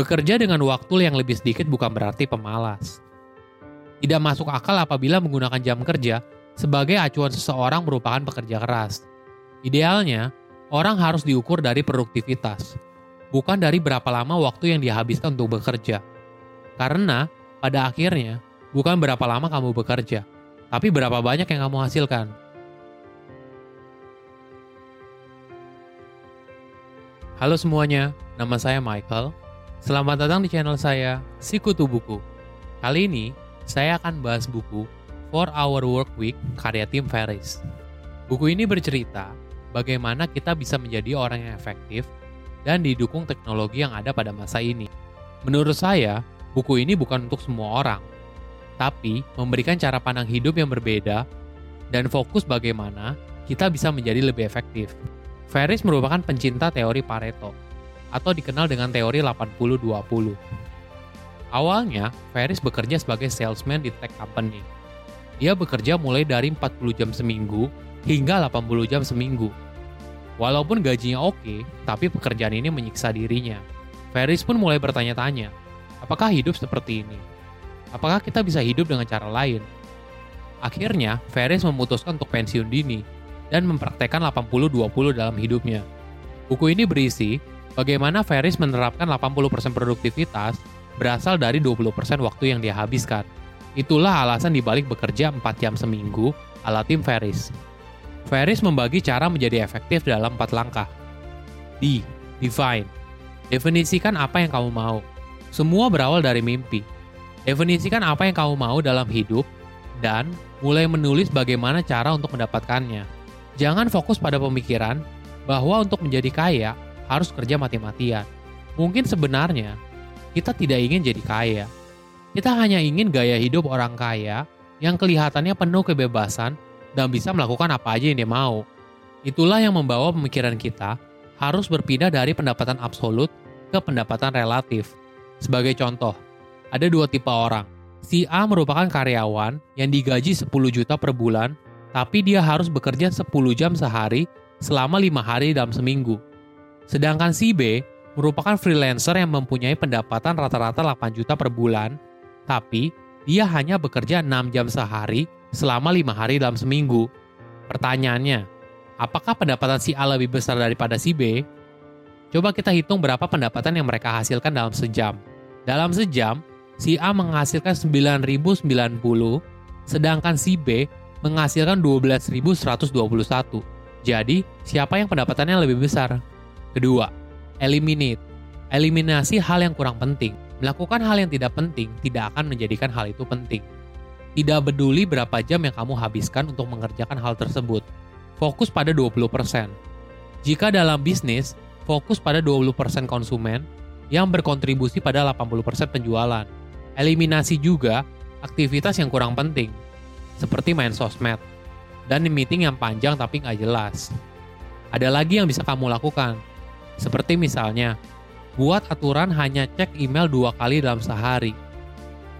Bekerja dengan waktu yang lebih sedikit bukan berarti pemalas. Tidak masuk akal apabila menggunakan jam kerja sebagai acuan seseorang merupakan pekerja keras. Idealnya, orang harus diukur dari produktivitas, bukan dari berapa lama waktu yang dihabiskan untuk bekerja. Karena, pada akhirnya, bukan berapa lama kamu bekerja, tapi berapa banyak yang kamu hasilkan. Halo semuanya, nama saya Michael. Selamat datang di channel saya, Sikutu Buku. Kali ini, saya akan bahas buku For Our Work Week karya Tim Ferriss. Buku ini bercerita bagaimana kita bisa menjadi orang yang efektif dan didukung teknologi yang ada pada masa ini. Menurut saya, buku ini bukan untuk semua orang, tapi memberikan cara pandang hidup yang berbeda dan fokus bagaimana kita bisa menjadi lebih efektif. Ferris merupakan pencinta teori Pareto, atau dikenal dengan teori 80-20. Awalnya, Ferris bekerja sebagai salesman di tech company. Dia bekerja mulai dari 40 jam seminggu hingga 80 jam seminggu. Walaupun gajinya oke, tapi pekerjaan ini menyiksa dirinya. Ferris pun mulai bertanya-tanya, apakah hidup seperti ini? Apakah kita bisa hidup dengan cara lain? Akhirnya, Ferris memutuskan untuk pensiun dini dan mempraktekkan 80-20 dalam hidupnya. Buku ini berisi bagaimana Ferris menerapkan 80% produktivitas berasal dari 20% waktu yang dia habiskan. Itulah alasan dibalik bekerja 4 jam seminggu ala tim Ferris. Ferris membagi cara menjadi efektif dalam 4 langkah. D. Define. Definisikan apa yang kamu mau. Semua berawal dari mimpi. Definisikan apa yang kamu mau dalam hidup dan mulai menulis bagaimana cara untuk mendapatkannya. Jangan fokus pada pemikiran bahwa untuk menjadi kaya harus kerja mati-matian. Mungkin sebenarnya kita tidak ingin jadi kaya. Kita hanya ingin gaya hidup orang kaya yang kelihatannya penuh kebebasan dan bisa melakukan apa aja yang dia mau. Itulah yang membawa pemikiran kita harus berpindah dari pendapatan absolut ke pendapatan relatif. Sebagai contoh, ada dua tipe orang. Si A merupakan karyawan yang digaji 10 juta per bulan tapi dia harus bekerja 10 jam sehari selama lima hari dalam seminggu. Sedangkan si B merupakan freelancer yang mempunyai pendapatan rata-rata 8 juta per bulan, tapi dia hanya bekerja 6 jam sehari selama lima hari dalam seminggu. Pertanyaannya, apakah pendapatan si A lebih besar daripada si B? Coba kita hitung berapa pendapatan yang mereka hasilkan dalam sejam. Dalam sejam, si A menghasilkan 9.090, sedangkan si B menghasilkan 12.121. Jadi, siapa yang pendapatannya lebih besar? Kedua, eliminate. Eliminasi hal yang kurang penting. Melakukan hal yang tidak penting tidak akan menjadikan hal itu penting. Tidak peduli berapa jam yang kamu habiskan untuk mengerjakan hal tersebut. Fokus pada 20%. Jika dalam bisnis, fokus pada 20% konsumen yang berkontribusi pada 80% penjualan. Eliminasi juga aktivitas yang kurang penting, seperti main sosmed, dan meeting yang panjang tapi nggak jelas. Ada lagi yang bisa kamu lakukan, seperti misalnya, buat aturan hanya cek email dua kali dalam sehari.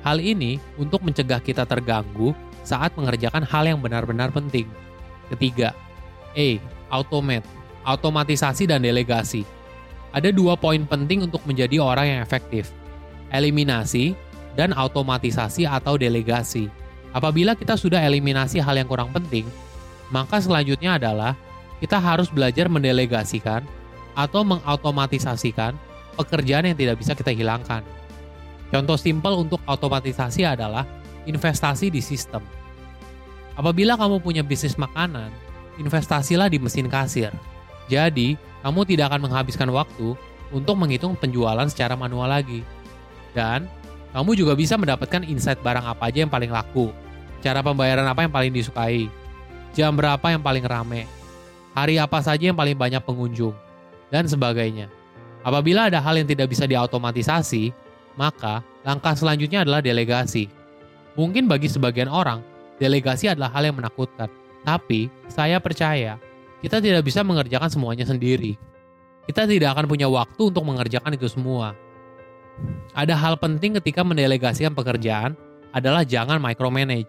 Hal ini untuk mencegah kita terganggu saat mengerjakan hal yang benar-benar penting. Ketiga, E. Automate, automatisasi dan delegasi. Ada dua poin penting untuk menjadi orang yang efektif. Eliminasi dan automatisasi atau delegasi. Apabila kita sudah eliminasi hal yang kurang penting, maka selanjutnya adalah kita harus belajar mendelegasikan atau mengautomatisasikan pekerjaan yang tidak bisa kita hilangkan. Contoh simpel untuk otomatisasi adalah investasi di sistem. Apabila kamu punya bisnis makanan, investasilah di mesin kasir. Jadi, kamu tidak akan menghabiskan waktu untuk menghitung penjualan secara manual lagi. Dan kamu juga bisa mendapatkan insight barang apa aja yang paling laku, cara pembayaran apa yang paling disukai, jam berapa yang paling rame, hari apa saja yang paling banyak pengunjung, dan sebagainya. Apabila ada hal yang tidak bisa diautomatisasi, maka langkah selanjutnya adalah delegasi. Mungkin bagi sebagian orang, delegasi adalah hal yang menakutkan. Tapi, saya percaya, kita tidak bisa mengerjakan semuanya sendiri. Kita tidak akan punya waktu untuk mengerjakan itu semua. Ada hal penting ketika mendelegasikan pekerjaan adalah jangan micromanage.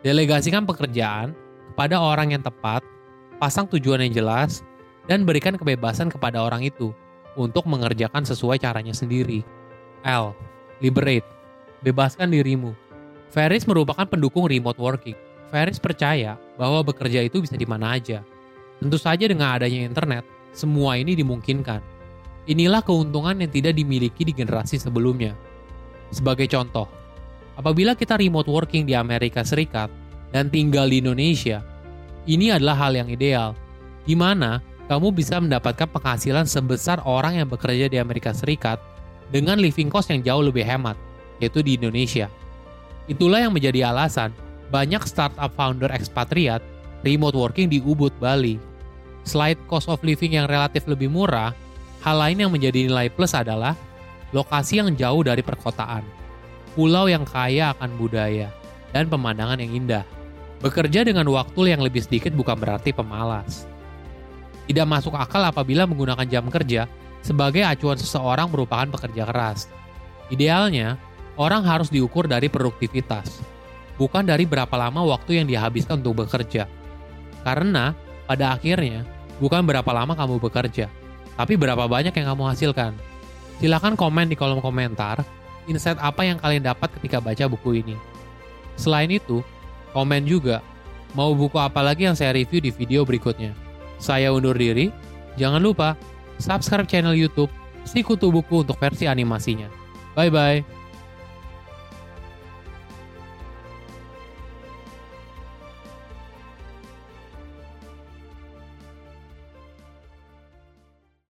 Delegasikan pekerjaan kepada orang yang tepat, pasang tujuan yang jelas, dan berikan kebebasan kepada orang itu untuk mengerjakan sesuai caranya sendiri. L. Liberate. Bebaskan dirimu. Ferris merupakan pendukung remote working. Ferris percaya bahwa bekerja itu bisa di mana aja. Tentu saja dengan adanya internet, semua ini dimungkinkan. Inilah keuntungan yang tidak dimiliki di generasi sebelumnya. Sebagai contoh, apabila kita remote working di Amerika Serikat dan tinggal di Indonesia, ini adalah hal yang ideal, di mana kamu bisa mendapatkan penghasilan sebesar orang yang bekerja di Amerika Serikat dengan living cost yang jauh lebih hemat, yaitu di Indonesia. Itulah yang menjadi alasan banyak startup founder ekspatriat remote working di Ubud, Bali. Selain cost of living yang relatif lebih murah, hal lain yang menjadi nilai plus adalah lokasi yang jauh dari perkotaan, pulau yang kaya akan budaya, dan pemandangan yang indah. Bekerja dengan waktu yang lebih sedikit bukan berarti pemalas. Tidak masuk akal apabila menggunakan jam kerja sebagai acuan seseorang merupakan pekerja keras. Idealnya, orang harus diukur dari produktivitas, bukan dari berapa lama waktu yang dihabiskan untuk bekerja. Karena, pada akhirnya, bukan berapa lama kamu bekerja, tapi berapa banyak yang kamu hasilkan. Silahkan komen di kolom komentar, insight apa yang kalian dapat ketika baca buku ini. Selain itu, komen juga, mau buku apa lagi yang saya review di video berikutnya. Saya undur diri. Jangan lupa subscribe channel YouTube Sikutu Buku untuk versi animasinya. Bye bye.